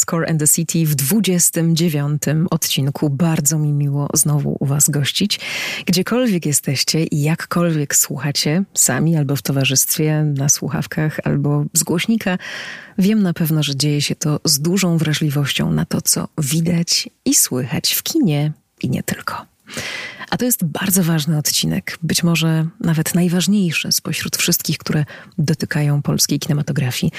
Score and the City w 29 odcinku. Bardzo mi miło znowu u Was gościć. Gdziekolwiek jesteście i jakkolwiek słuchacie, sami albo w towarzystwie, na słuchawkach albo z głośnika, wiem na pewno, że dzieje się to z dużą wrażliwością na to, co widać i słychać w kinie i nie tylko. A to jest bardzo ważny odcinek, być może nawet najważniejszy spośród wszystkich, które dotykają polskiej kinematografii.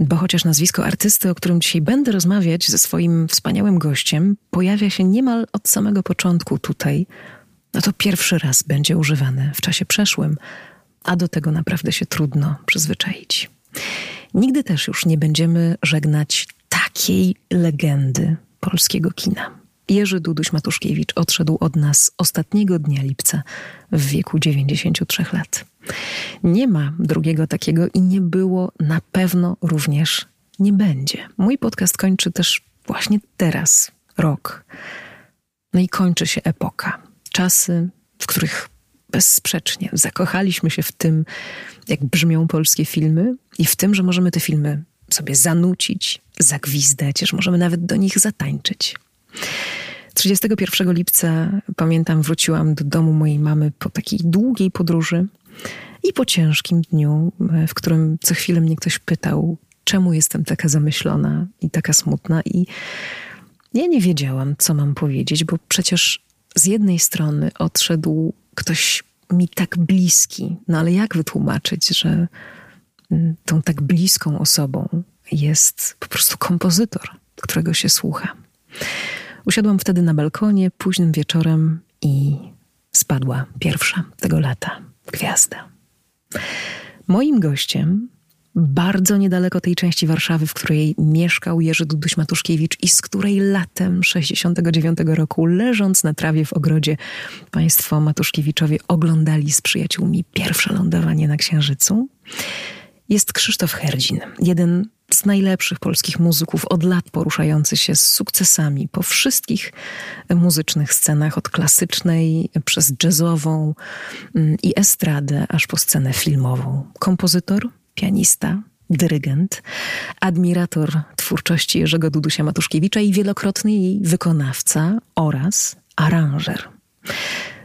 Bo chociaż nazwisko artysty, o którym dzisiaj będę rozmawiać ze swoim wspaniałym gościem, pojawia się niemal od samego początku tutaj, no to pierwszy raz będzie używane w czasie przeszłym, a do tego naprawdę się trudno przyzwyczaić. Nigdy też już nie będziemy żegnać takiej legendy polskiego kina. Jerzy Duduś Matuszkiewicz odszedł od nas ostatniego dnia lipca w wieku 93 lat. Nie ma drugiego takiego i nie było, na pewno również nie będzie. Mój podcast kończy też właśnie teraz, rok. No i kończy się epoka. Czasy, w których bezsprzecznie zakochaliśmy się w tym, jak brzmią polskie filmy i w tym, że możemy te filmy sobie zanucić, zagwizdać, że możemy nawet do nich zatańczyć. 31 lipca, pamiętam, wróciłam do domu mojej mamy po takiej długiej podróży i po ciężkim dniu, w którym co chwilę mnie ktoś pytał, czemu jestem taka zamyślona i taka smutna. I ja nie wiedziałam, co mam powiedzieć, bo przecież z jednej strony odszedł ktoś mi tak bliski, no ale jak wytłumaczyć, że mm, tą tak bliską osobą jest po prostu kompozytor, którego się słucha. Usiadłam wtedy na balkonie późnym wieczorem i spadła pierwsza tego lata gwiazda. Moim gościem, bardzo niedaleko tej części Warszawy, w której mieszkał Jerzy Duduś-Matuszkiewicz i z której latem 69 roku, leżąc na trawie w ogrodzie, państwo Matuszkiewiczowie oglądali z przyjaciółmi pierwsze lądowanie na Księżycu, jest Krzysztof Herdzin, jeden z najlepszych polskich muzyków od lat poruszający się z sukcesami po wszystkich muzycznych scenach, od klasycznej przez jazzową mm, i estradę, aż po scenę filmową. Kompozytor, pianista, dyrygent, admirator twórczości Jerzego Dudusia Matuszkiewicza i wielokrotny jej wykonawca oraz aranżer.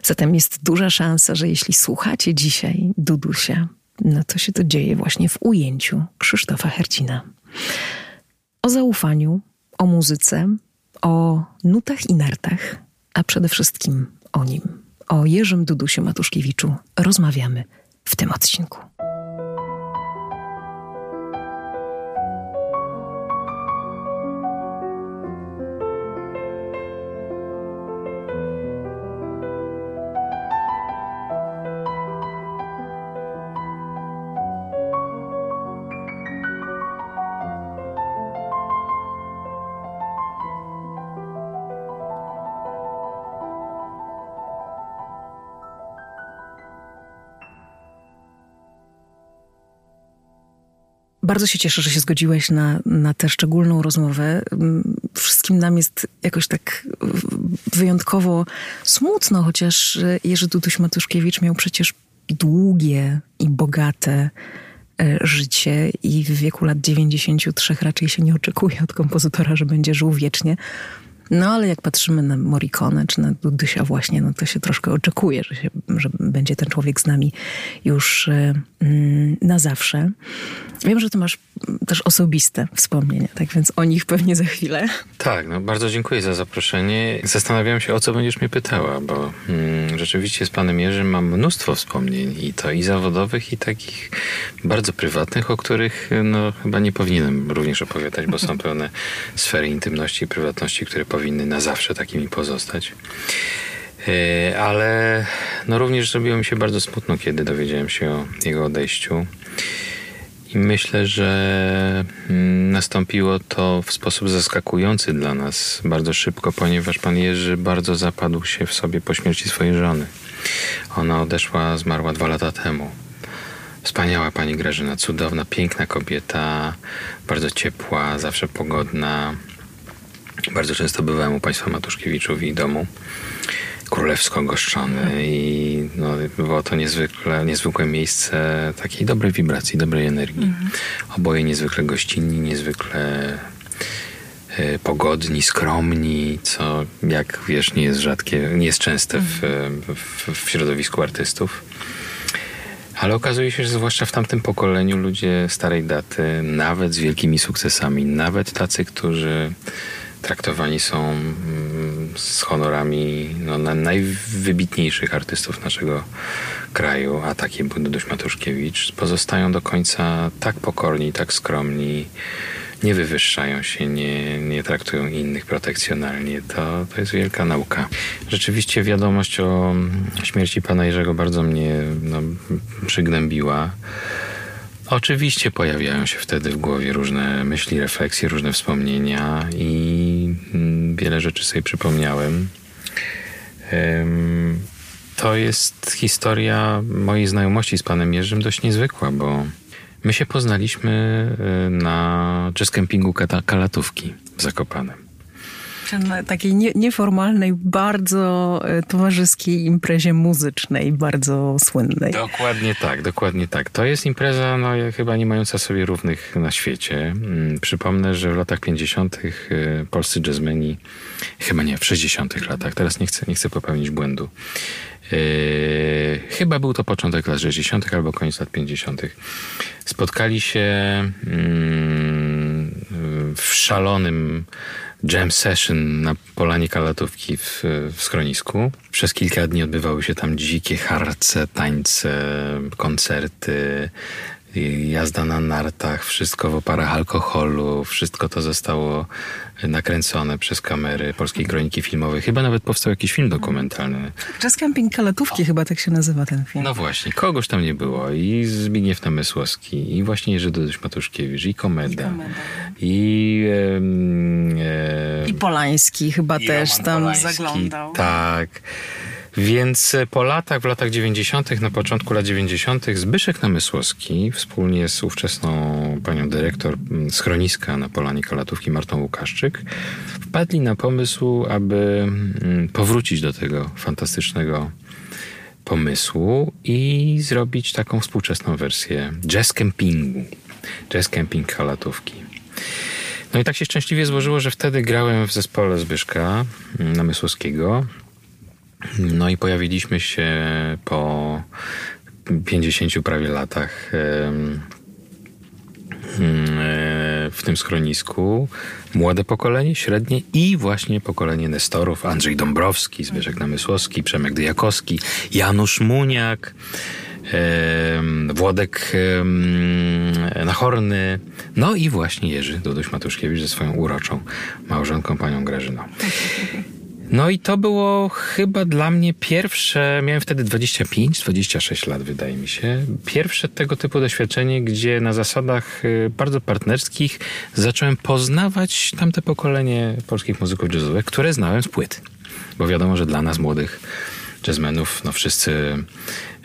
Zatem jest duża szansa, że jeśli słuchacie dzisiaj Dudusia, no to się to dzieje właśnie w ujęciu Krzysztofa Hercina. O zaufaniu, o muzyce, o nutach i nartach, a przede wszystkim o nim, o Jerzym Dudusiu Matuszkiewiczu rozmawiamy w tym odcinku. Bardzo się cieszę, że się zgodziłeś na, na tę szczególną rozmowę. Mm, wszystkim nam jest jakoś tak wyjątkowo smutno, chociaż Jerzy Duduś Matuszkiewicz miał przecież długie i bogate e, życie i w wieku lat 93 raczej się nie oczekuje od kompozytora, że będzie żył wiecznie. No ale jak patrzymy na Morricone czy na Dudysia właśnie, no to się troszkę oczekuje, że, się, że będzie ten człowiek z nami już e, mm, na zawsze. Wiem, że ty masz też osobiste wspomnienia, tak więc o nich pewnie za chwilę. Tak, no bardzo dziękuję za zaproszenie. Zastanawiam się, o co będziesz mnie pytała, bo mm, rzeczywiście z panem Jerzym mam mnóstwo wspomnień i to i zawodowych, i takich bardzo prywatnych, o których no chyba nie powinienem również opowiadać, bo są pełne sfery intymności i prywatności, które powinny na zawsze takimi pozostać. E, ale no również zrobiło mi się bardzo smutno, kiedy dowiedziałem się o jego odejściu. I myślę, że mm, nastąpiło to w sposób zaskakujący dla nas bardzo szybko, ponieważ pan Jerzy bardzo zapadł się w sobie po śmierci swojej żony. Ona odeszła, zmarła dwa lata temu. Wspaniała pani Grażyna, cudowna, piękna kobieta, bardzo ciepła, zawsze pogodna. Bardzo często bywałem u państwa Matuszkiewiczów ich domu królewsko goszczony i no, było to niezwykle, niezwykłe miejsce takiej dobrej wibracji, dobrej energii. Mhm. Oboje niezwykle gościnni, niezwykle e, pogodni, skromni, co jak wiesz nie jest rzadkie, nie jest częste w, w, w środowisku artystów. Ale okazuje się, że zwłaszcza w tamtym pokoleniu ludzie starej daty, nawet z wielkimi sukcesami, nawet tacy, którzy traktowani są mm, z honorami no, najwybitniejszych artystów naszego kraju, a taki był Duduś Matuszkiewicz, pozostają do końca tak pokorni, tak skromni, nie wywyższają się, nie, nie traktują innych protekcjonalnie. To, to jest wielka nauka. Rzeczywiście wiadomość o śmierci pana Jerzego bardzo mnie no, przygnębiła. Oczywiście pojawiają się wtedy w głowie różne myśli, refleksje, różne wspomnienia i mm, wiele rzeczy sobie przypomniałem. To jest historia mojej znajomości z panem Jerzym dość niezwykła, bo my się poznaliśmy e, na jazz Kalatówki w Zakopanem takiej nie, nieformalnej, bardzo e, towarzyskiej imprezie muzycznej, bardzo słynnej. Dokładnie tak, dokładnie tak. To jest impreza no, chyba nie mająca sobie równych na świecie. Mm, przypomnę, że w latach 50. E, polscy jazzmeni, chyba nie, w 60. latach, teraz nie chcę, nie chcę popełnić błędu, Yy, chyba był to początek lat 60. albo koniec lat 50. Spotkali się yy, w szalonym jam session na polanie kalatówki w, w schronisku. Przez kilka dni odbywały się tam dzikie harce, tańce, koncerty, jazda na nartach, wszystko w oparach alkoholu, wszystko to zostało nakręcone przez kamery Polskiej Kroniki Filmowej. Chyba nawet powstał jakiś film dokumentalny. Jazz Camping Kalatówki o. chyba tak się nazywa ten film. No właśnie, kogoś tam nie było. I Zbigniew Namysłowski, i właśnie Jerzy Duduś Matuszkiewicz, i Komeda. I, komeda. I, e, I Polański chyba i też Roman tam Polański, zaglądał. Tak. Więc po latach, w latach 90., na początku lat 90., Zbyszek Namysłowski wspólnie z ówczesną panią dyrektor schroniska na Polanie Kalatówki Martą Łukaszczyk wpadli na pomysł, aby mm, powrócić do tego fantastycznego pomysłu i zrobić taką współczesną wersję jazz campingu, jazz camping Kalatówki. No i tak się szczęśliwie złożyło, że wtedy grałem w zespole Zbyszka Namysłowskiego no i pojawiliśmy się po 50 prawie latach w tym schronisku młode pokolenie, średnie i właśnie pokolenie Nestorów, Andrzej Dąbrowski, Zbyszek Namysłowski, Przemek Dyjakowski, Janusz Muniak, Włodek Nachorny, no i właśnie Jerzy Duduś Matuszkiewicz ze swoją uroczą małżonką, panią Grażyną. No i to było chyba dla mnie pierwsze, miałem wtedy 25-26 lat, wydaje mi się. Pierwsze tego typu doświadczenie, gdzie na zasadach y, bardzo partnerskich zacząłem poznawać tamte pokolenie polskich muzyków jazzowych, które znałem z płyt. Bo wiadomo, że dla nas młodych jazzmenów, no wszyscy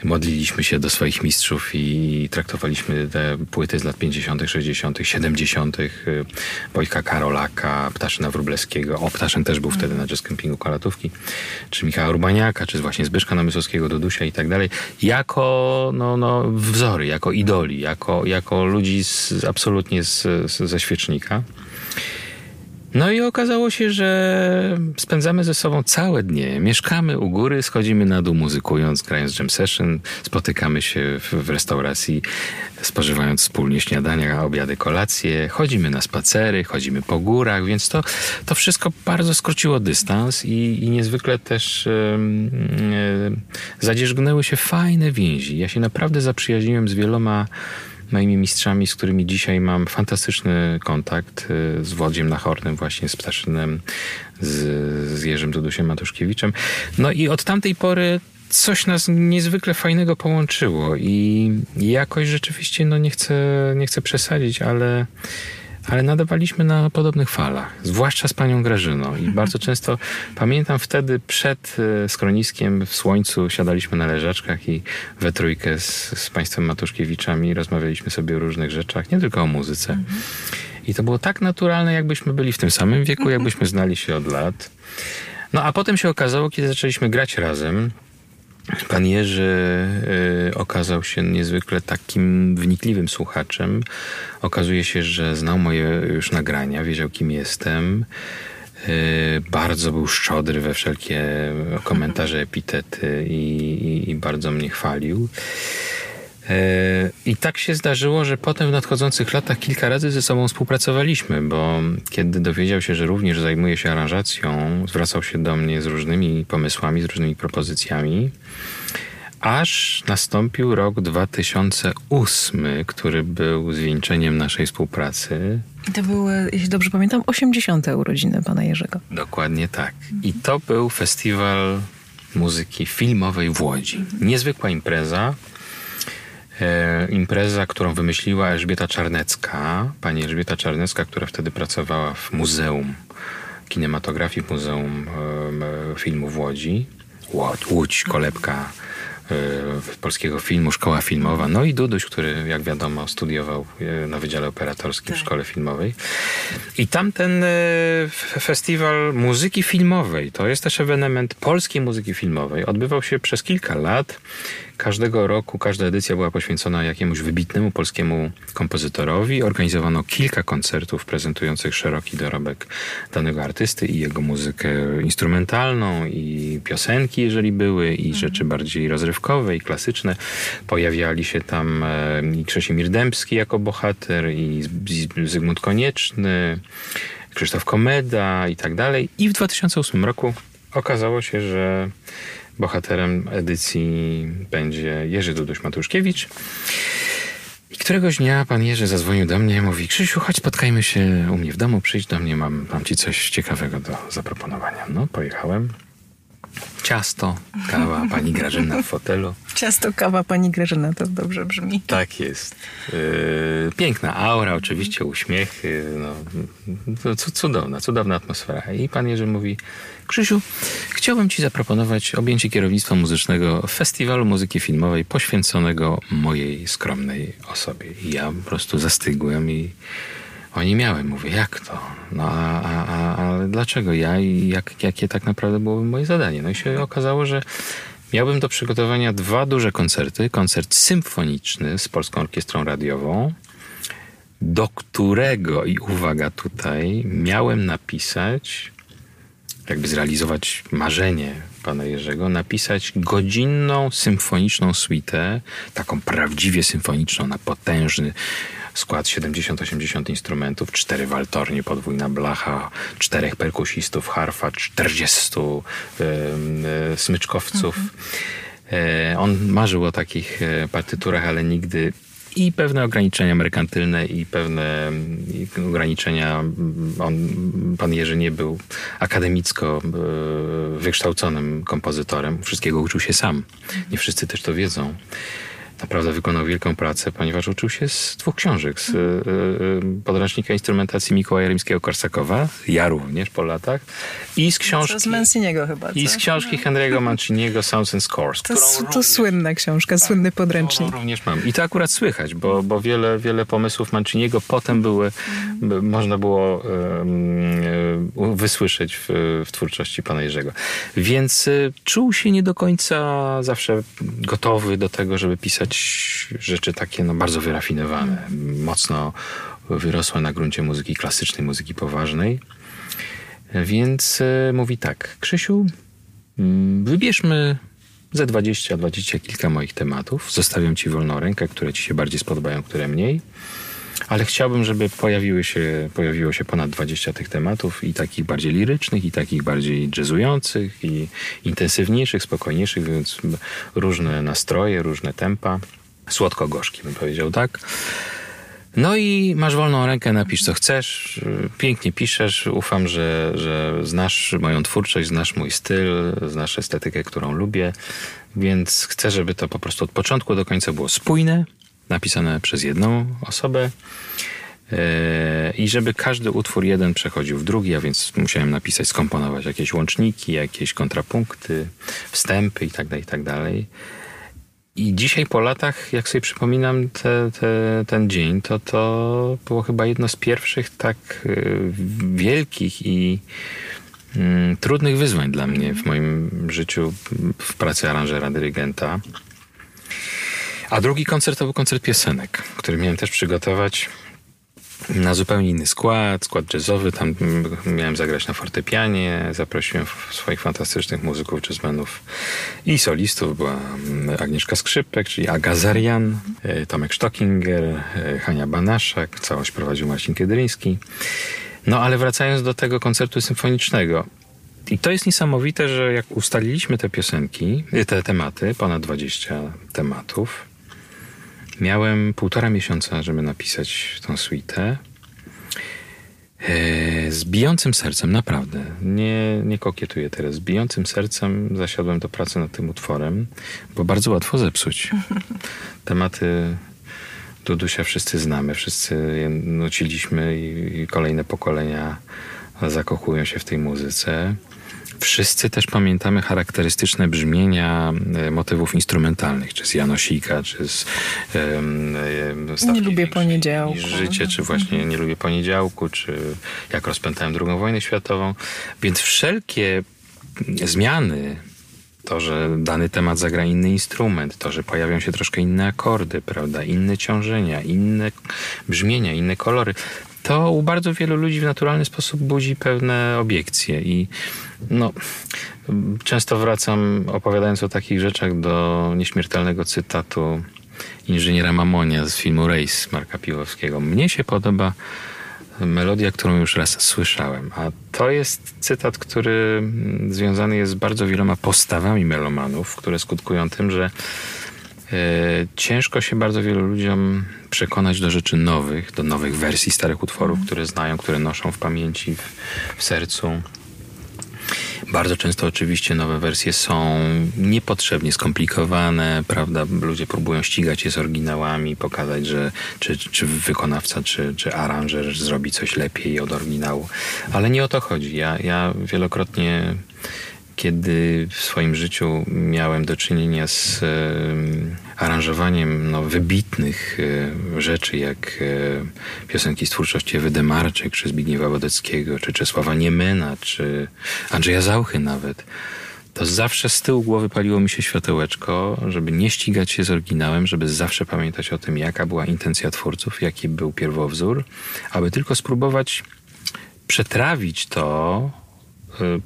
modliliśmy się do swoich mistrzów i traktowaliśmy te płyty z lat 50., 60., 70., Wojtka Karolaka, Ptaszyna Wróblewskiego. O, Ptaszyn też był wtedy na jazz campingu Kalatówki, czy Michała Urbaniaka, czy właśnie Zbyszka Namysłowskiego, Dodusia i tak dalej, jako no, no, wzory, jako idoli, jako, jako ludzi z, absolutnie z, z, ze świecznika. No i okazało się, że spędzamy ze sobą całe dnie. Mieszkamy u góry, schodzimy na dół muzykując, grając jam session, spotykamy się w, restauracji, spożywając wspólnie śniadania, obiady, kolacje, chodzimy na spacery, chodzimy po górach, więc to, to wszystko bardzo skróciło dystans i, i niezwykle też yy, zadzierzgnęły się fajne więzi. Ja się naprawdę zaprzyjaźniłem z wieloma moimi mistrzami, z którymi dzisiaj mam fantastyczny kontakt, y, z Włodziem Nachornym, właśnie z Ptaszynem, z, z Jerzym Dudusiem Matuszkiewiczem. No i od tamtej pory coś nas niezwykle fajnego połączyło i jakoś rzeczywiście, no nie chcę, nie chcę przesadzić, ale ale nadawaliśmy na podobnych falach, zwłaszcza z panią Grażyną. I mhm. bardzo często pamiętam wtedy przed e, skroniskiem w słońcu siadaliśmy na leżaczkach i we trójkę z, z państwem Matuszkiewiczami rozmawialiśmy sobie o różnych rzeczach, nie tylko o muzyce. Mhm. I to było tak naturalne, jakbyśmy byli w tym samym wieku, jakbyśmy znali się od lat. No a potem się okazało, kiedy zaczęliśmy grać razem, Pan Jerzy y, okazał się niezwykle takim wnikliwym słuchaczem. Okazuje się, że znał moje już nagrania, wiedział kim jestem. Y, bardzo był szczodry we wszelkie komentarze, epitety i, i, i bardzo mnie chwalił. E, I tak się zdarzyło, że potem w nadchodzących latach kilka razy ze sobą współpracowaliśmy, bo kiedy dowiedział się, że również zajmuje się aranżacją, zwracał się do mnie z różnymi pomysłami, z różnymi propozycjami. Aż nastąpił rok 2008, który był zwieńczeniem naszej współpracy. I to były, jeśli dobrze pamiętam, 80. urodziny pana Jerzego. Dokładnie tak. I to był festiwal muzyki filmowej w Łodzi. Niezwykła impreza, impreza, którą wymyśliła Elżbieta Czarnecka, pani Elżbieta Czarnecka, która wtedy pracowała w Muzeum Kinematografii, Muzeum e, Filmu w Łodzi. Łódź, Łódź kolebka e, polskiego filmu, szkoła filmowa. No i Duduś, który jak wiadomo studiował na Wydziale Operatorskim tak. w Szkole Filmowej. I tamten festiwal muzyki filmowej, to jest też ewenement polskiej muzyki filmowej, odbywał się przez kilka lat Każdego roku, każda edycja była poświęcona jakiemuś wybitnemu polskiemu kompozytorowi. Organizowano kilka koncertów prezentujących szeroki dorobek danego artysty i jego muzykę instrumentalną, i piosenki, jeżeli były, i mhm. rzeczy bardziej rozrywkowe, i klasyczne. Pojawiali się tam e, i Krzesimir Dębski jako bohater, i Zygmunt Konieczny, Krzysztof Komeda i tak dalej. I w 2008 roku okazało się, że Bohaterem edycji będzie Jerzy Duduś-Matuszkiewicz. I któregoś dnia pan Jerzy zadzwonił do mnie i mówi Krzysiu, chodź spotkajmy się u mnie w domu, przyjdź do mnie, mam, mam ci coś ciekawego do zaproponowania. No, pojechałem. Ciasto, kawa, pani Grażyna w fotelu. Ciasto, kawa, pani Grażyna, to dobrze brzmi. Tak jest. Yy, piękna aura, oczywiście uśmiechy, no, cudowna, cudowna atmosfera. I pan Jerzy mówi, Krzysiu, chciałbym Ci zaproponować objęcie kierownictwa muzycznego Festiwalu Muzyki Filmowej poświęconego mojej skromnej osobie. I ja po prostu zastygłem i oni miałem. Mówię, jak to? No a, a, a, a dlaczego ja i jak, jakie tak naprawdę było moje zadanie? No i się okazało, że miałbym do przygotowania dwa duże koncerty. Koncert symfoniczny z Polską Orkiestrą Radiową, do którego, i uwaga tutaj, miałem napisać jakby zrealizować marzenie pana Jerzego, napisać godzinną symfoniczną suitę, taką prawdziwie symfoniczną, na potężny skład 70-80 instrumentów, cztery waltornie, podwójna blacha, czterech perkusistów, harfa, 40 y, y, smyczkowców. Mhm. E, on marzył o takich e, partyturach, ale nigdy i pewne ograniczenia merkantylne i pewne ograniczenia. On, pan Jerzy nie był akademicko e, wykształconym kompozytorem. Wszystkiego uczył się sam. Nie wszyscy też to wiedzą naprawdę wykonał wielką pracę, ponieważ uczył się z dwóch książek. Z y, y, podręcznika instrumentacji Mikołaja Rimskiego-Korsakowa, ja również po latach, i z książki... z Manciniego chyba, I z książki no. Henry'ego Manciniego Sounds and Scores. To, to również, słynna książka, tak, słynny podręcznik. również mam. I to akurat słychać, bo, bo wiele, wiele pomysłów Manciniego potem były, mm. można było um, wysłyszeć w, w twórczości pana Jerzego. Więc czuł się nie do końca zawsze gotowy do tego, żeby pisać rzeczy takie no, bardzo wyrafinowane, mocno wyrosłe na gruncie muzyki klasycznej, muzyki poważnej. Więc e, mówi tak, Krzysiu, mm, wybierzmy ze 20, 20 kilka moich tematów. Zostawiam ci wolną rękę, które ci się bardziej spodobają, które mniej ale chciałbym, żeby pojawiły się, pojawiło się ponad 20 tych tematów i takich bardziej lirycznych, i takich bardziej jazzujących, i intensywniejszych, spokojniejszych, więc różne nastroje, różne tempa. Słodko-gorzki bym powiedział, tak? No i masz wolną rękę, napisz co chcesz, pięknie piszesz, ufam, że, że znasz moją twórczość, znasz mój styl, znasz estetykę, którą lubię, więc chcę, żeby to po prostu od początku do końca było spójne, napisane przez jedną osobę. E, I żeby każdy utwór jeden przechodził w drugi, a więc musiałem napisać, skomponować jakieś łączniki, jakieś kontrapunkty, wstępy itd., tak itd. Tak I dzisiaj po latach, jak sobie przypominam te, te, ten dzień, to to było chyba jedno z pierwszych tak e, wielkich i mm, trudnych wyzwań dla mnie w moim życiu w pracy aranżera, dyrygenta. A drugi koncert to był koncert piosenek, który miałem też przygotować na zupełnie inny skład, skład jazzowy. Tam miałem zagrać na fortepianie. Zaprosiłem swoich fantastycznych muzyków, jazzmenów i solistów. Była Agnieszka Skrzypek, czyli Aga Zarian, e, Tomek Stockinger, e, Hania Banaszak. Całość prowadził Marcin Kiedryński. No ale wracając do tego koncertu symfonicznego. I to jest niesamowite, że jak ustaliliśmy te piosenki, te tematy, ponad 20 tematów, Miałem półtora miesiąca, żeby napisać tą suitę. E, z bijącym sercem, naprawdę. Nie, nie kokietuję teraz. Z bijącym sercem zasiadłem do pracy nad tym utworem, bo bardzo łatwo zepsuć. Tematy Dudusia wszyscy znamy, wszyscy je nuciliśmy i kolejne pokolenia zakochują się w tej muzyce. Wszyscy też pamiętamy charakterystyczne brzmienia e, motywów instrumentalnych, czy z Janosika, czy z um, Nie lubię poniedziałku. Życie, czy właśnie Nie lubię poniedziałku, czy jak rozpętałem II wojnę światową. Więc wszelkie zmiany to, że dany temat zagra inny instrument, to, że pojawią się troszkę inne akordy, prawda, inne ciążenia, inne brzmienia, inne kolory, to u bardzo wielu ludzi w naturalny sposób budzi pewne obiekcje i no, często wracam opowiadając o takich rzeczach do nieśmiertelnego cytatu inżyniera Mamonia z filmu Race Marka Piłowskiego. Mnie się podoba melodia, którą już raz słyszałem. A to jest cytat, który związany jest z bardzo wieloma postawami melomanów, które skutkują tym, że ciężko się bardzo wielu ludziom przekonać do rzeczy nowych, do nowych wersji starych utworów, które znają, które noszą w pamięci, w, w sercu. Bardzo często oczywiście nowe wersje są niepotrzebnie skomplikowane, prawda? Ludzie próbują ścigać je z oryginałami, pokazać, że czy, czy wykonawca, czy, czy aranżer zrobi coś lepiej od oryginału. Ale nie o to chodzi. Ja, ja wielokrotnie kiedy w swoim życiu miałem do czynienia z aranżowaniem no, wybitnych e, rzeczy, jak e, piosenki z twórczości Ewy Demarczyk, czy Zbigniewa Wodeckiego, czy Czesława Niemena, czy Andrzeja Zauchy nawet, to zawsze z tyłu głowy paliło mi się światełeczko, żeby nie ścigać się z oryginałem, żeby zawsze pamiętać o tym, jaka była intencja twórców, jaki był pierwowzór, aby tylko spróbować przetrawić to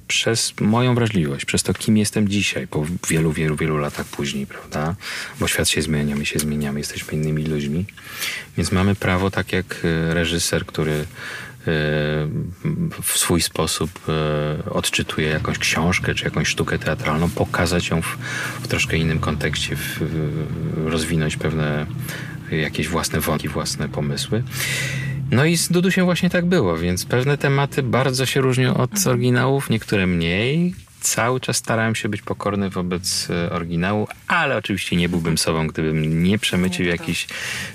przez moją wrażliwość, przez to, kim jestem dzisiaj, po wielu, wielu, wielu latach później, prawda? Bo świat się zmienia, my się zmieniamy, jesteśmy innymi ludźmi. Więc mamy prawo, tak jak y, reżyser, który y, w swój sposób odczytuje jakąś książkę czy jakąś sztukę teatralną, pokazać ją w, w troszkę innym kontekście, w, rozwinąć pewne jakieś własne wątki, własne pomysły. No i z Dudusiem właśnie tak było, więc pewne tematy bardzo się różnią od mhm. oryginałów, niektóre mniej. Cały czas starałem się być pokorny wobec e, oryginału, ale oczywiście nie byłbym sobą, gdybym nie przemycił jakichś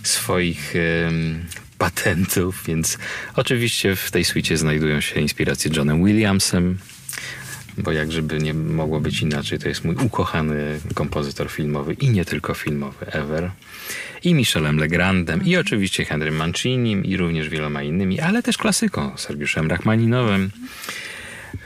swoich um, patentów, więc oczywiście w tej suicie znajdują się inspiracje Johnem Williamsem, bo jak żeby nie mogło być inaczej, to jest mój ukochany kompozytor filmowy i nie tylko filmowy, ever i Michelem Legrandem, i oczywiście Henrym Mancinim, i również wieloma innymi, ale też klasyką, Sergiuszem Rachmaninowym.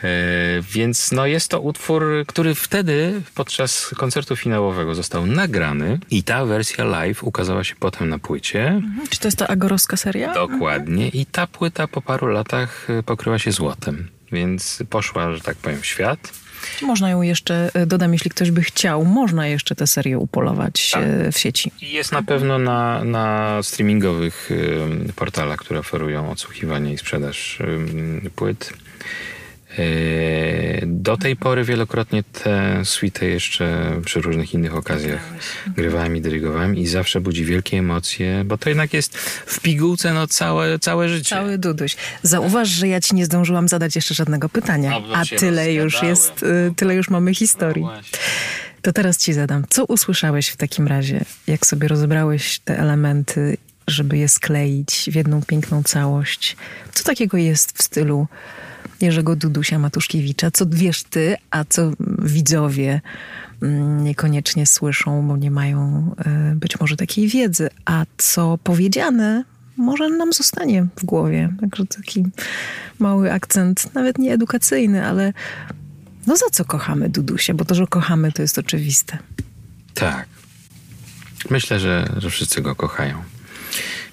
E, więc no jest to utwór, który wtedy podczas koncertu finałowego został nagrany i ta wersja live ukazała się potem na płycie. Mhm. Czy to jest ta agorowska seria? Dokładnie. I ta płyta po paru latach e, pokryła się złotem. Więc poszła, że tak powiem, w świat. Można ją jeszcze, e, dodam, jeśli ktoś by chciał, można jeszcze tę serię upolować tak. E, w sieci. Jest na pewno na, na streamingowych portalach, które oferują odsłuchiwanie i sprzedaż płyt. Do tej pory wielokrotnie tę suite jeszcze przy różnych innych okazjach grywałem i dyrygowałem i zawsze budzi wielkie emocje, bo to jednak jest w pigułce no całe, całe życie. Cały duduś. Zauważ, że ja ci nie zdążyłam zadać jeszcze żadnego pytania, a tyle już jest, y, tyle już mamy historii. No to teraz ci zadam. Co usłyszałeś w takim razie, jak sobie rozebrałeś te elementy, żeby je skleić w jedną piękną całość? Co takiego jest w stylu Jerzego Dudusia Matuszkiewicza. Co wiesz ty, a co widzowie mm, niekoniecznie słyszą, bo nie mają e, być może takiej wiedzy, a co powiedziane może nam zostanie w głowie. Także taki mały akcent, nawet nie edukacyjny, ale no za co kochamy Dudusia? Bo to, że kochamy, to jest oczywiste. Tak. Myślę, że, że wszyscy go kochają.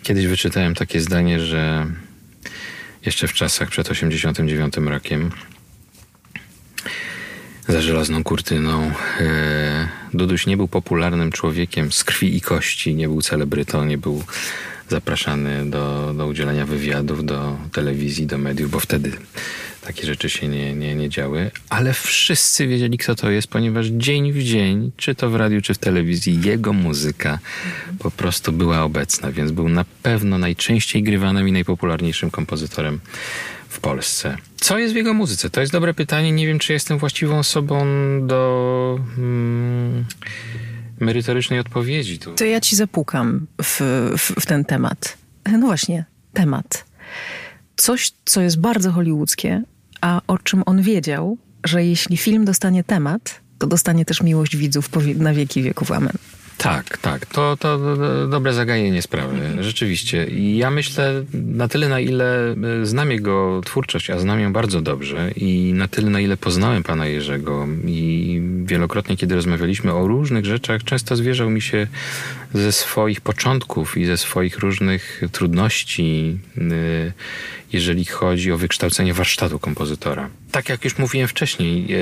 Kiedyś wyczytałem takie zdanie, że jeszcze w czasach przed 89 rokiem za żelazną kurtyną. E, Duduś nie był popularnym człowiekiem z krwi i kości, nie był celebrytą, nie był zapraszany do, do udzielania wywiadów, do telewizji, do mediów, bo wtedy takie rzeczy się nie, nie, nie działy. Ale wszyscy wiedzieli, kto to jest, ponieważ dzień w dzień, czy to w radiu, czy w telewizji, jego muzyka po prostu była obecna, więc był na pewno najczęściej grywanym i najpopularniejszym kompozytorem w Polsce. Co jest w jego muzyce? To jest dobre pytanie. Nie wiem, czy jestem właściwą osobą do hmm, merytorycznej odpowiedzi. Tu. To ja ci zapukam w, w, w ten temat. No właśnie, temat. Coś, co jest bardzo hollywoodzkie, a o czym on wiedział, że jeśli film dostanie temat, to dostanie też miłość widzów na wieki wieków. Amen. Tak, tak. To, to, dobre zagajenie sprawy. Rzeczywiście. I ja myślę, na tyle na ile e, znam jego twórczość, a znam ją bardzo dobrze i na tyle na ile poznałem pana Jerzego i wielokrotnie, kiedy rozmawialiśmy o różnych rzeczach, często zwierzał mi się ze swoich początków i ze swoich różnych trudności, e, jeżeli chodzi o wykształcenie warsztatu kompozytora. Tak jak już mówiłem wcześniej, e,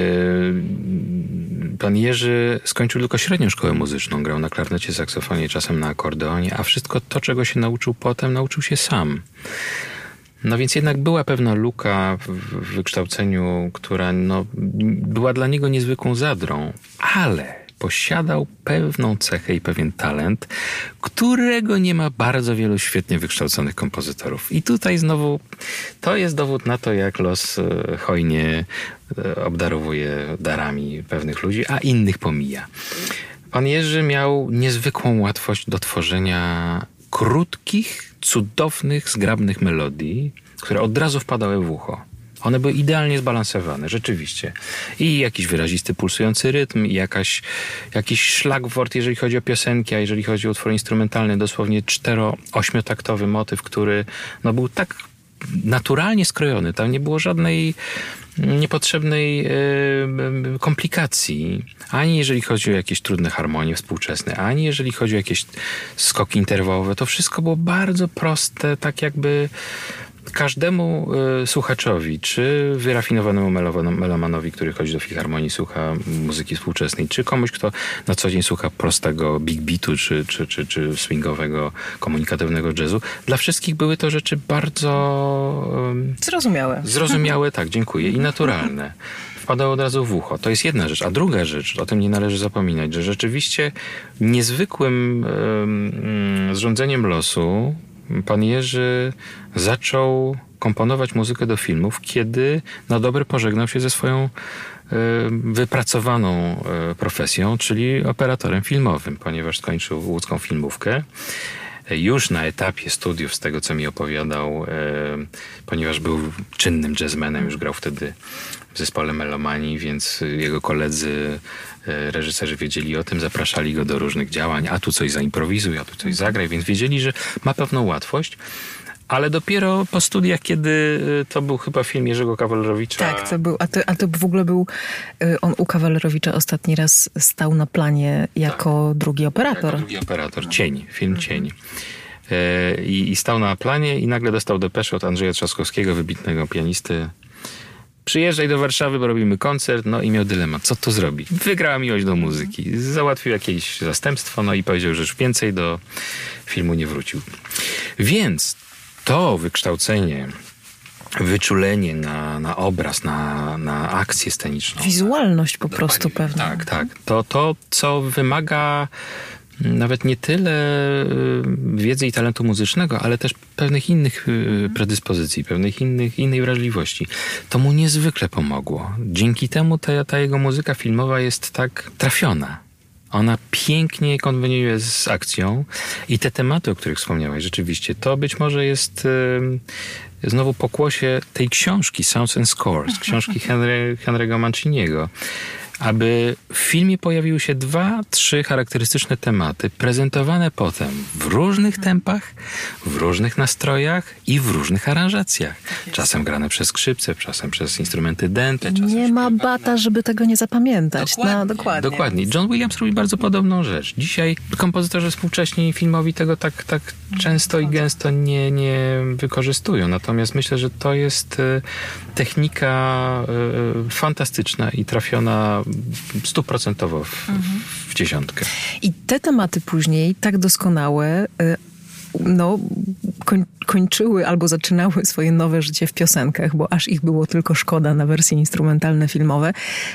pan Jerzy skończył tylko średnią szkołę muzyczną, grał na klarnecie, saksofonie, czasem na akordeonie, a wszystko to, czego się nauczył potem, nauczył się sam. No więc jednak była pewna luka w wykształceniu, która no, była dla niego niezwykłą zadrą, ale posiadał pewną cechę i pewien talent, którego nie ma bardzo wielu świetnie wykształconych kompozytorów. I tutaj znowu to jest dowód na to, jak los e, hojnie e, obdarowuje darami pewnych ludzi, a innych pomija. Pan Jerzy miał niezwykłą łatwość do tworzenia krótkich, cudownych, zgrabnych melodii, które od razu wpadały w ucho. One były idealnie zbalansowane, rzeczywiście. I jakiś wyrazisty, pulsujący rytm, i jakaś, jakiś szlagwort, jeżeli chodzi o piosenki, a jeżeli chodzi o utwór instrumentalny, dosłownie cztero-ośmiotaktowy motyw, który no, był tak naturalnie skrojony. Tam nie było żadnej niepotrzebnej yy, komplikacji, ani jeżeli chodzi o jakieś trudne harmonie współczesne, ani jeżeli chodzi o jakieś skoki interwałowe. To wszystko było bardzo proste, tak jakby każdemu y, słuchaczowi, czy wyrafinowanemu melomanowi, który chodzi do filharmonii, słucha muzyki współczesnej, czy komuś, kto na co dzień słucha prostego big beatu, czy, czy, czy, czy swingowego, komunikatywnego jazzu, dla wszystkich były to rzeczy bardzo... Y, zrozumiałe. Zrozumiałe, tak, dziękuję, i naturalne wpadało od razu w ucho. To jest jedna rzecz. A druga rzecz, o tym nie należy zapominać, że rzeczywiście niezwykłym um, zrządzeniem losu pan Jerzy zaczął komponować muzykę do filmów, kiedy na dobre pożegnał się ze swoją e, wypracowaną e, profesją, czyli operatorem filmowym, ponieważ skończył łódzką filmówkę. Już na etapie studiów, z tego co mi opowiadał, e, ponieważ był czynnym jazzmenem, już grał wtedy w zespole Melomanii, więc jego koledzy E, reżyserzy wiedzieli o tym, zapraszali go do różnych działań, a tu coś zaimprowizuj, a tu coś zagraj, więc wiedzieli, że ma pewną łatwość. Ale dopiero po studiach, kiedy e, to był chyba film Jerzego Kawalerowicza. Tak, to był, a to, a to w ogóle był, e, on u Kawalerowicza ostatni raz stał na planie jako tak, drugi operator. Jako drugi operator, Cień, film mhm. Cień. I, I stał na planie i nagle dostał depeszę od Andrzeja Trzaskowskiego, wybitnego pianisty, Przyjeżdżaj do Warszawy, bo robimy koncert, no i miał dylemat, co to zrobi. Wygrała miłość do muzyki. Załatwił jakieś zastępstwo, no i powiedział, że już więcej do filmu nie wrócił. Więc to wykształcenie wyczulenie na, na obraz, na, na akcję sceniczną. Wizualność po prostu pewna. Tak, tak. To, to, co wymaga nawet nie tyle y, wiedzy i talentu muzycznego, ale też pewnych innych y, predyspozycji, pewnych innych, innej wrażliwości. To mu niezwykle pomogło. Dzięki temu ta, ta jego muzyka filmowa jest tak trafiona. Ona pięknie konweniuje z akcją i te tematy, o których wspomniałeś, rzeczywiście, to być może jest y, znowu pokłosie tej książki Sounds and Scores, książki Henry, Henry'ego Manciniego aby w filmie pojawiły się dwa, trzy charakterystyczne tematy, prezentowane potem w różnych tempach, w różnych nastrojach i w różnych aranżacjach. Czasem grane przez skrzypce, czasem przez instrumenty dęte. Czasem nie ma bata, żeby tego nie zapamiętać. Dokładnie, no, dokładnie. dokładnie. John Williams robi bardzo podobną rzecz. Dzisiaj kompozytorzy współcześni filmowi tego tak, tak często i gęsto nie, nie wykorzystują. Natomiast myślę, że to jest e, technika e, fantastyczna i trafiona stuprocentowo w, mhm. w dziesiątkę. I te tematy później tak doskonałe e, no, koń, kończyły albo zaczynały swoje nowe życie w piosenkach, bo aż ich było tylko szkoda na wersje instrumentalne, filmowe.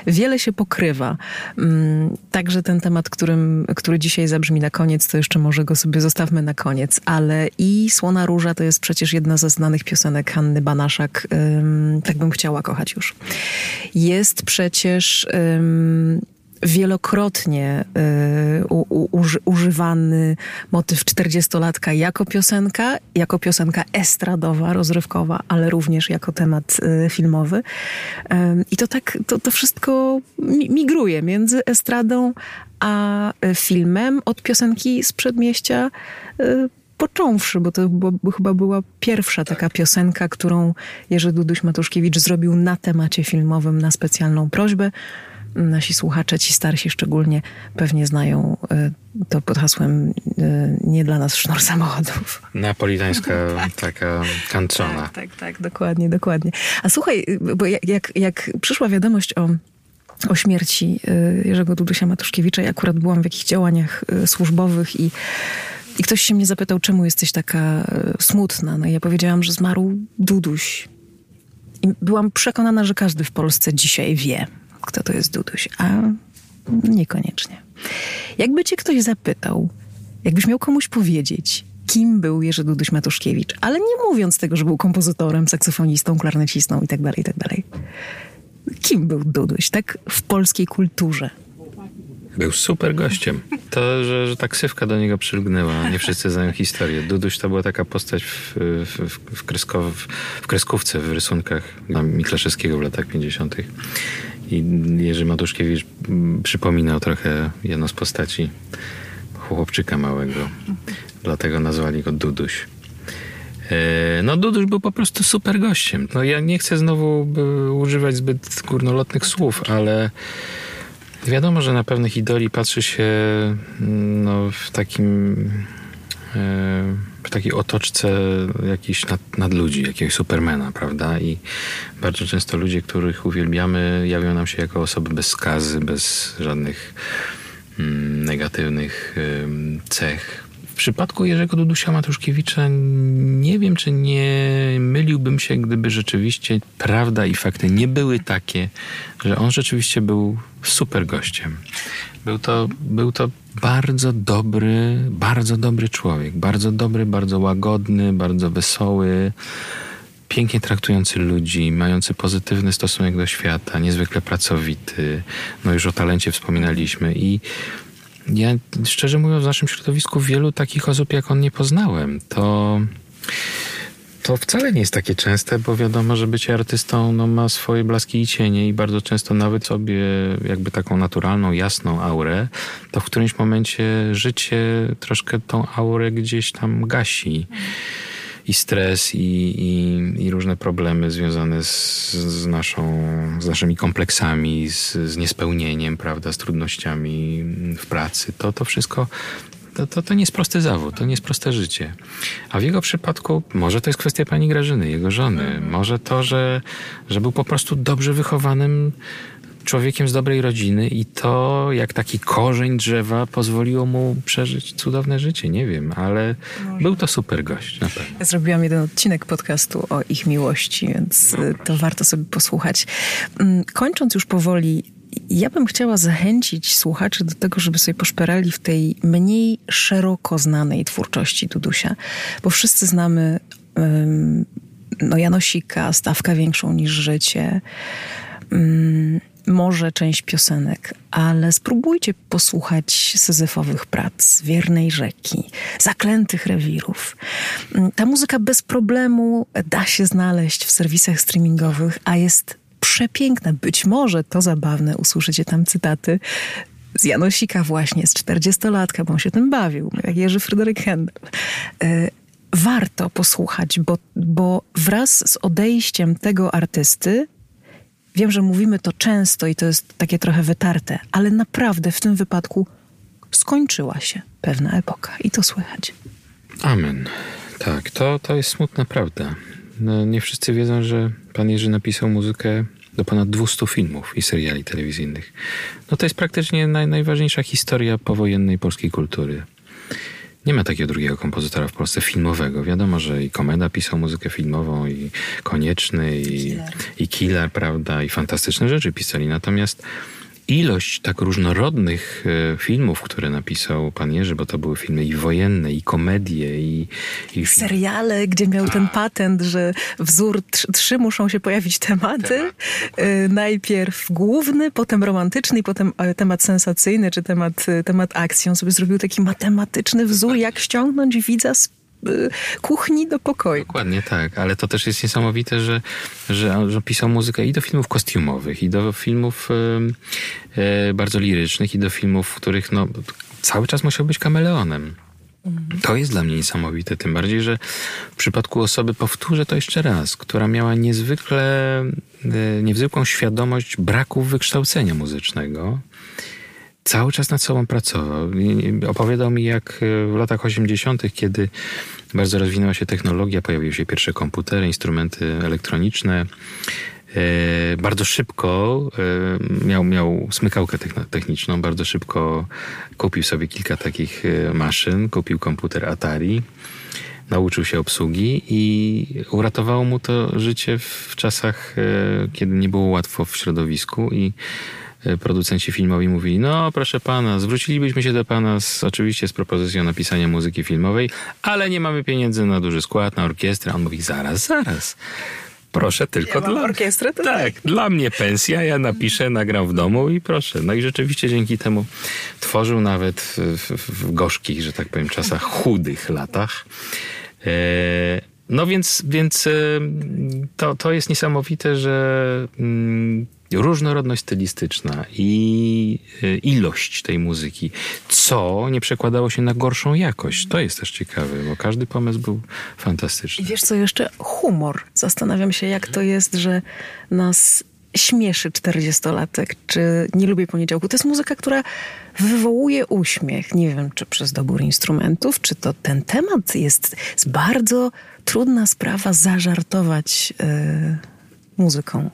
Wiele się pokrywa. Mm, także ten temat, którym, który dzisiaj zabrzmi na koniec, to jeszcze może go sobie zostawmy na koniec, ale i Słona Róża to jest przecież jedna ze znanych piosenek Hanny Banaszak. Tak bym chciała kochać już. Jest przecież wielokrotnie y, u, uży, używany motyw czterdziestolatka jako piosenka, jako piosenka estradowa, rozrywkowa, ale również jako temat y, filmowy. Y, I to tak, to, to wszystko migruje między estradą a filmem od piosenki z przedmieścia y, począwszy, bo to bo, chyba była pierwsza taka piosenka, którą Jerzy Duduś Matuszkiewicz zrobił na temacie filmowym na specjalną prośbę nasi słuchacze, ci starsi szczególnie, pewnie znają e, to pod hasłem e, nie dla nas sznur samochodów. Napolitańska taka kanczona. Tak, tak, tak, dokładnie, dokładnie. A słuchaj, bo jak, jak przyszła wiadomość o o śmierci Jerzego Dudusia Matuszkiewicza. Ja akurat byłam w jakichś działaniach służbowych i, i ktoś się mnie zapytał, czemu jesteś taka smutna. No i ja powiedziałam, że zmarł Duduś. I byłam przekonana, że każdy w Polsce dzisiaj wie, kto to jest Duduś, a niekoniecznie. Jakby cię ktoś zapytał, jakbyś miał komuś powiedzieć, kim był Jerzy Duduś Matuszkiewicz, ale nie mówiąc tego, że był kompozytorem, saksofonistą, klarnecistą i tak dalej, i tak dalej. Kim był Duduś, tak w polskiej kulturze? Był super gościem. To, że, że taksywka do niego przylgnęła, nie wszyscy znają historię. Duduś to była taka postać w, w, w, kreskow, w kreskówce, w rysunkach Miklaszewskiego w latach 50. I Jerzy Matuszkiewicz przypominał trochę jedną z postaci chłopczyka małego. Dlatego nazwali go Duduś. E, no, Duduś był po prostu super gościem. No, ja nie chcę znowu używać zbyt górnolotnych słów, ale wiadomo, że na pewnych idoli patrzy się no, w takim w takiej otoczce jakichś nad, nadludzi, jakiegoś supermana, prawda? I bardzo często ludzie, których uwielbiamy, jawią nam się jako osoby bez skazy, bez żadnych mm, negatywnych cech. W przypadku Jerzego Dudusia Matuszkiewicza nie wiem, czy nie myliłbym się, gdyby rzeczywiście prawda i fakty nie były takie, że on rzeczywiście był super gościem. Był to, był to bardzo dobry, bardzo dobry człowiek. Bardzo dobry, bardzo łagodny, bardzo wesoły, pięknie traktujący ludzi, mający pozytywny stosunek do świata, niezwykle pracowity. No już o talencie wspominaliśmy i ja szczerze mówiąc w naszym środowisku wielu takich osób jak on nie poznałem. To to wcale nie jest takie częste, bo wiadomo, że bycie artystą no, ma swoje blaski i cienie i bardzo często nawet sobie jakby taką naturalną, jasną aurę, to w którymś momencie życie troszkę tą aurę gdzieś tam gasi. I stres, i, i, i różne problemy związane z, z, naszą, z naszymi kompleksami, z, z niespełnieniem, prawda, z trudnościami w pracy. To, to wszystko to, to, to nie jest prosty zawód, to nie jest proste życie. A w jego przypadku może to jest kwestia pani Grażyny, jego żony. Może to, że, że był po prostu dobrze wychowanym człowiekiem z dobrej rodziny i to, jak taki korzeń drzewa pozwoliło mu przeżyć cudowne życie. Nie wiem, ale Może. był to super gość, na pewno. Ja zrobiłam jeden odcinek podcastu o ich miłości, więc no to warto sobie posłuchać. Mm, kończąc już powoli ja bym chciała zachęcić słuchaczy do tego, żeby sobie poszperali w tej mniej szeroko znanej twórczości Dudusia, bo wszyscy znamy um, no, Janosika, Stawka większą niż życie, um, może część piosenek, ale spróbujcie posłuchać syzyfowych prac, Wiernej Rzeki, Zaklętych Rewirów. Ta muzyka bez problemu da się znaleźć w serwisach streamingowych, a jest przepiękne. Być może to zabawne, usłyszycie tam cytaty z Janosika właśnie, z 40-latka, bo on się tym bawił, jak Jerzy Fryderyk Händel. E, warto posłuchać, bo, bo wraz z odejściem tego artysty Wiem, że mówimy to często i to jest takie trochę wytarte, ale naprawdę w tym wypadku skończyła się pewna epoka i to słychać. Amen. Tak, to, to jest smutna prawda. No, nie wszyscy wiedzą, że pan Jerzy napisał muzykę do ponad 200 filmów i seriali telewizyjnych. No to jest praktycznie naj, najważniejsza historia powojennej polskiej kultury. Nie ma takiego drugiego kompozytora w Polsce filmowego. Wiadomo, że i Komeda pisał muzykę filmową, i Konieczny, i i Killer prawda, i fantastyczne rzeczy pisali. Natomiast ilość tak różnorodnych e, filmów, które napisał pan Jerzy, bo to były filmy i wojenne, i komedie, i... i seriale, gdzie miał ten patent, że wzór trzy muszą się pojawić tematy. Temat. E, najpierw główny, potem romantyczny i potem e, temat sensacyjny, czy temat, temat akcji. On sobie zrobił taki matematyczny wzór, jak ściągnąć widza z kuchni do pokoju. Dokładnie tak, ale to też jest niesamowite, że, że, że pisał muzykę i do filmów kostiumowych, i do filmów e, bardzo lirycznych, i do filmów, w których no, cały czas musiał być kameleonem. Mhm. To jest dla mnie niesamowite, tym bardziej, że w przypadku osoby, powtórzę to jeszcze raz, która miała niezwykle, niezwykłą świadomość braku wykształcenia muzycznego, cały czas nad sobą pracował. Opowiadał mi, jak e, w latach 80., kiedy bardzo rozwinęła się technologia, pojawiły się pierwsze komputery, instrumenty elektroniczne. E, bardzo szybko e, miał, miał smykałkę techniczną, bardzo szybko kupił sobie kilka takich maszyn, kupił komputer Atari, nauczył się obsługi i uratowało mu to życie w czasach, kiedy nie było łatwo w środowisku i producenci filmowi mówili, no proszę pana, zwrócilibyśmy się do pana z, oczywiście z propozycją napisania muzyki filmowej, ale nie mamy pieniędzy na duży skład, na orkiestrę. On mówi, zaraz, zaraz. Proszę tylko ja dla... orkiestrę? To tak, dla mnie pensja, ja napiszę, nagram w domu i proszę. No i rzeczywiście dzięki temu tworzył nawet w, w, gorzkich, że tak powiem, czasach chudych latach. E, no więc, więc to, to jest niesamowite, że mm, różnorodność stylistyczna i y, ilość tej muzyki, co nie przekładało się na gorszą jakość. To jest też ciekawe, bo każdy pomysł był fantastyczny. I wiesz co jeszcze? Humor. Zastanawiam się, jak to jest, że nas śmieszy 40-latek, czy nie lubię poniedziałku. To jest muzyka, która wywołuje uśmiech. Nie wiem, czy przez dobór instrumentów, czy to ten temat jest, jest bardzo trudna sprawa zażartować yy, muzyką.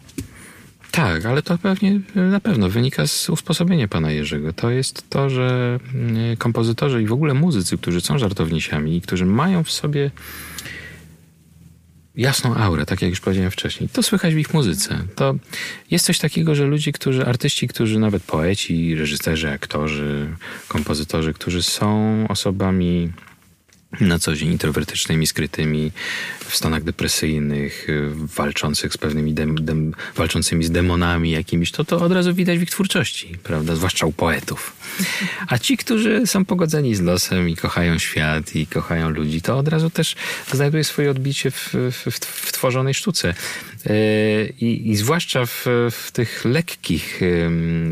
Tak, ale to pewnie na pewno wynika z usposobienia pana Jerzego. To jest to, że mm, kompozytorzy i w ogóle muzycy, którzy są żartownisiami i którzy mają w sobie jasną aurę, tak jak już powiedziałem wcześniej. To słychać w ich muzyce. To jest coś takiego, że ludzie, którzy, artyści, którzy nawet poeci, reżyserzy, aktorzy, kompozytorzy, którzy są osobami na co dzień introwertycznymi, skrytymi, w stanach depresyjnych, y, walczących z pewnymi dem, dem, walczącymi z demonami jakimiś, to to od razu widać w ich twórczości, prawda? Zwłaszcza u poetów. A ci, którzy są pogodzeni z losem i kochają świat i kochają ludzi, to od razu też znajduje swoje odbicie w, w, w tworzonej sztuce. Y, I, i zwłaszcza w, w tych lekkich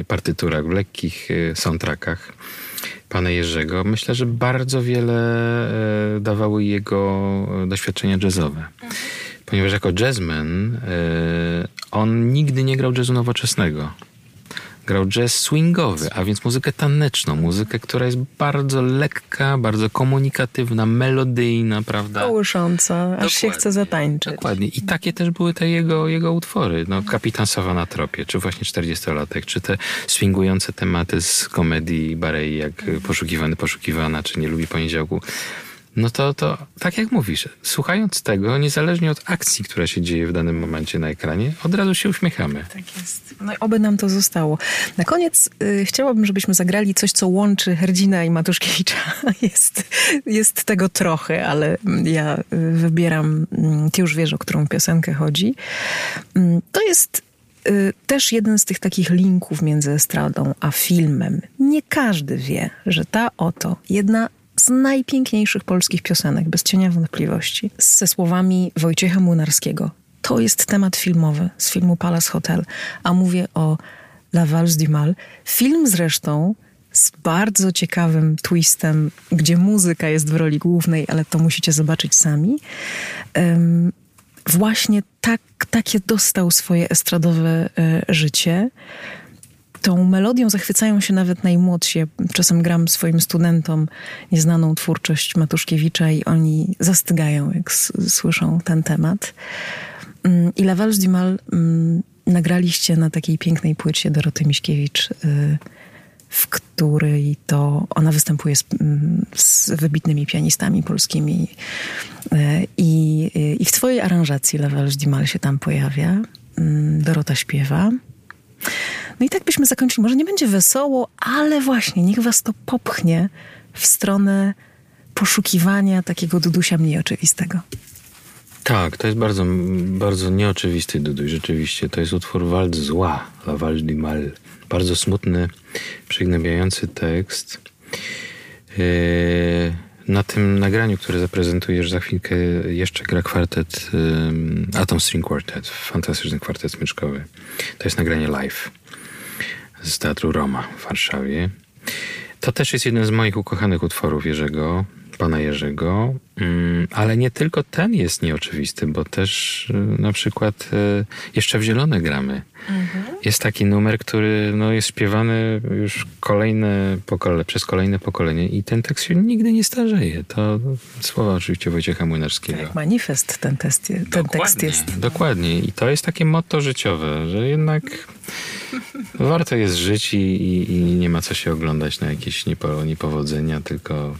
partyturach, w lekkich y, soundtrackach pana Jerzego, myślę, że bardzo wiele e, dawały jego doświadczenia jazzowe. Ponieważ jako jazzman e, on nigdy nie grał jazzu nowoczesnego grał jazz swingowy, a więc muzykę taneczną, muzykę, która jest bardzo lekka, bardzo komunikatywna, melodyjna, prawda? Kołysząca, aż się chce zatańczyć. Dokładnie. I takie też były te jego, jego utwory. No, Kapitan Sowa na tropie, czy właśnie 40-latek, czy te swingujące tematy z komedii Barei, jak Poszukiwany, Poszukiwana, czy Nie lubi poniedziałku no to, to tak jak mówisz, słuchając tego, niezależnie od akcji, która się dzieje w danym momencie na ekranie, od razu się uśmiechamy. Tak jest. No i oby nam to zostało. Na koniec y, chciałabym, żebyśmy zagrali coś, co łączy Herdzina i Matuszkiewicza. Jest, jest tego trochę, ale ja y, wybieram, y, ty już wiesz, o którą piosenkę chodzi. Y, to jest y, też jeden z tych takich linków między estradą a filmem. Nie każdy wie, że ta oto jedna z najpiękniejszych polskich piosenek, bez cienia wątpliwości, ze słowami Wojciecha Młynarskiego. to jest temat filmowy z filmu Palace Hotel, a mówię o La Valse du Mal. Film zresztą z bardzo ciekawym twistem, gdzie muzyka jest w roli głównej, ale to musicie zobaczyć sami. Um, właśnie tak, takie dostał swoje estradowe e, życie. Tą melodią zachwycają się nawet najmłodsi. Czasem gram swoim studentom nieznaną twórczość Matuszkiewicza i oni zastygają, jak słyszą ten temat. Mm, I La Valse du Mal mm, nagraliście na takiej pięknej płycie Doroty Miśkiewicz, y, w której to ona występuje z, mm, z wybitnymi pianistami polskimi. Y, I, y, I w twojej aranżacji La Valse du Mal się tam pojawia. Dorota śpiewa. No i tak byśmy zakończyli. Może nie będzie wesoło, ale właśnie niech was to popchnie w stronę poszukiwania takiego Dudusia mniej oczywistego. Tak, to jest bardzo, bardzo nieoczywisty Duduś. Rzeczywiście, to jest utwór Wald Zła, La Val du Mal. Bardzo smutny, przygnębiający tekst. Yy, na tym nagraniu, które zaprezentujesz za chwilkę, jeszcze gra kwartet yy, Atom String Quartet, fantastyczny kwartet smyczkowy. To jest nagranie live z Teatru Roma w Warszawie. To też jest jeden z moich ukochanych utworów Jerzego pana Jerzego, mm, ale nie tylko ten jest nieoczywisty, bo też y, na przykład y, jeszcze w Zielone gramy. Mhm. Jest taki numer, który no, jest śpiewany już kolejne pokole, przez kolejne pokolenie i ten tekst się nigdy nie starzeje. To słowa oczywiście Wojciecha Młynarskiego. Tak, manifest ten, test, ten dokładnie, tekst jest. Dokładnie. I to jest takie motto życiowe, że jednak warto jest żyć i, i, i nie ma co się oglądać na jakieś niepowodzenia, tylko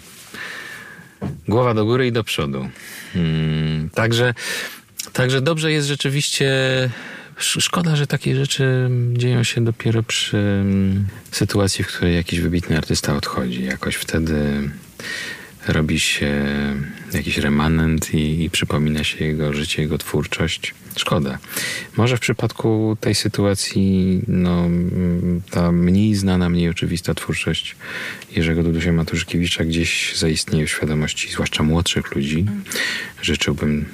Głowa do góry i do przodu. Hmm, także, także dobrze jest rzeczywiście. Szkoda, że takie rzeczy dzieją się dopiero przy mm, sytuacji, w której jakiś wybitny artysta odchodzi. Jakoś wtedy robi się jakiś remanent i, i, przypomina się jego życie, jego twórczość. Szkoda. Może w przypadku tej sytuacji no, ta mniej znana, mniej oczywista twórczość Jerzego Dudusia Matuszkiewicza gdzieś zaistnieje w świadomości, zwłaszcza młodszych ludzi. Życzyłbym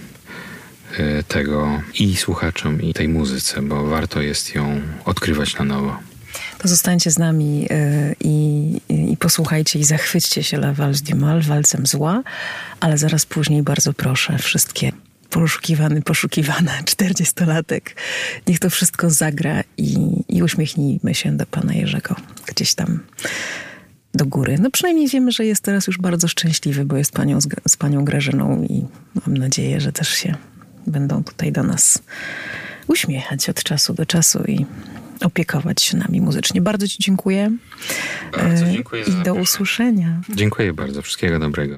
e, tego i słuchaczom, i tej muzyce, bo warto jest ją odkrywać na nowo. To zostańcie z nami y, i, i, posłuchajcie i zachwyćcie się La Valse du Mal, walcem zła, ale zaraz później bardzo proszę wszystkie poszukiwany, poszukiwana czterdziestolatek. Niech to wszystko zagra i, i uśmiechnijmy się do pana Jerzego gdzieś tam do góry. No przynajmniej wiemy, że jest teraz już bardzo szczęśliwy, bo jest panią, z, z panią Grażyną i mam nadzieję, że też się będą tutaj do nas uśmiechać od czasu do czasu i opiekować się nami muzycznie. Bardzo Ci dziękuję. Bardzo dziękuję I do usłyszenia. Dziękuję bardzo. Wszystkiego dobrego.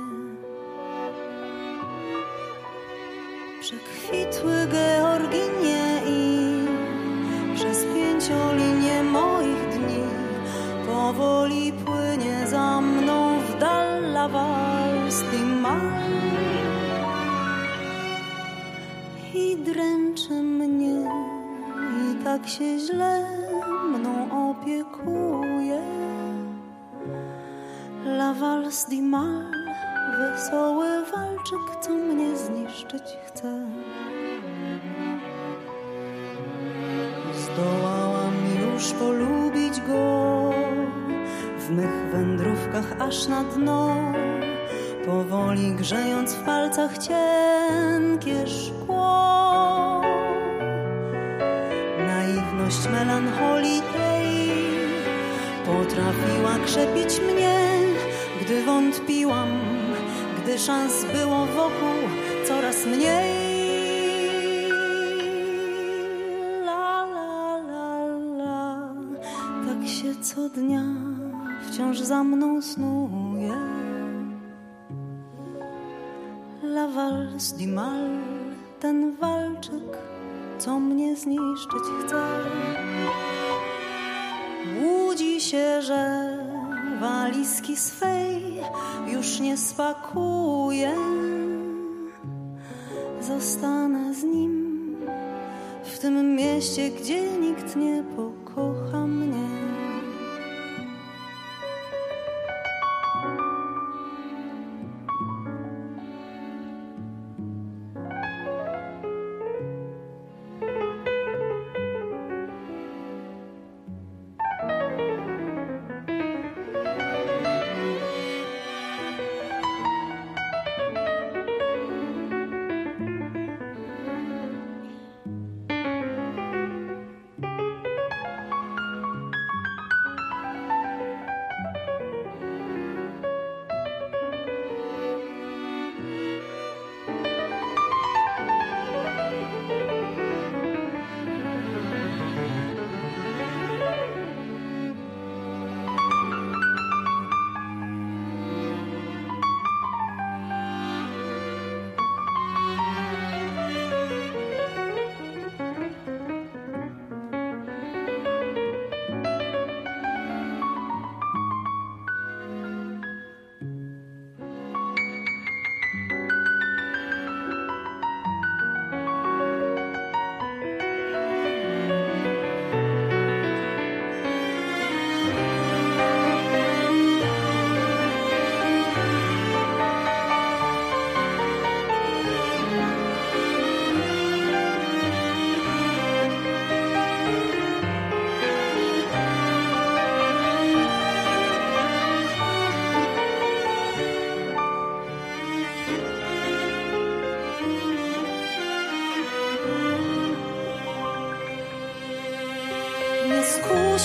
Przekwitły Georginie i przez pięciolinię moich dni powoli płynie za mną w dal Lawalstimal i dręczy mnie i tak się źle mną opiekuje Lawalstimal wesoły walczyk, co mnie zniszczyć chce. Zdołałam już polubić go w mych wędrówkach aż na dno, powoli grzejąc w palcach cienkie szkło. Naiwność melancholii potrafiła krzepić mnie, gdy wątpiłam, gdy szans było wokół coraz mniej. co dnia wciąż za mną snuje. La valse du mal, ten walczyk, co mnie zniszczyć chce. Łudzi się, że walizki swej już nie spakuję. Zostanę z nim w tym mieście, gdzie nikt nie pokocha mnie.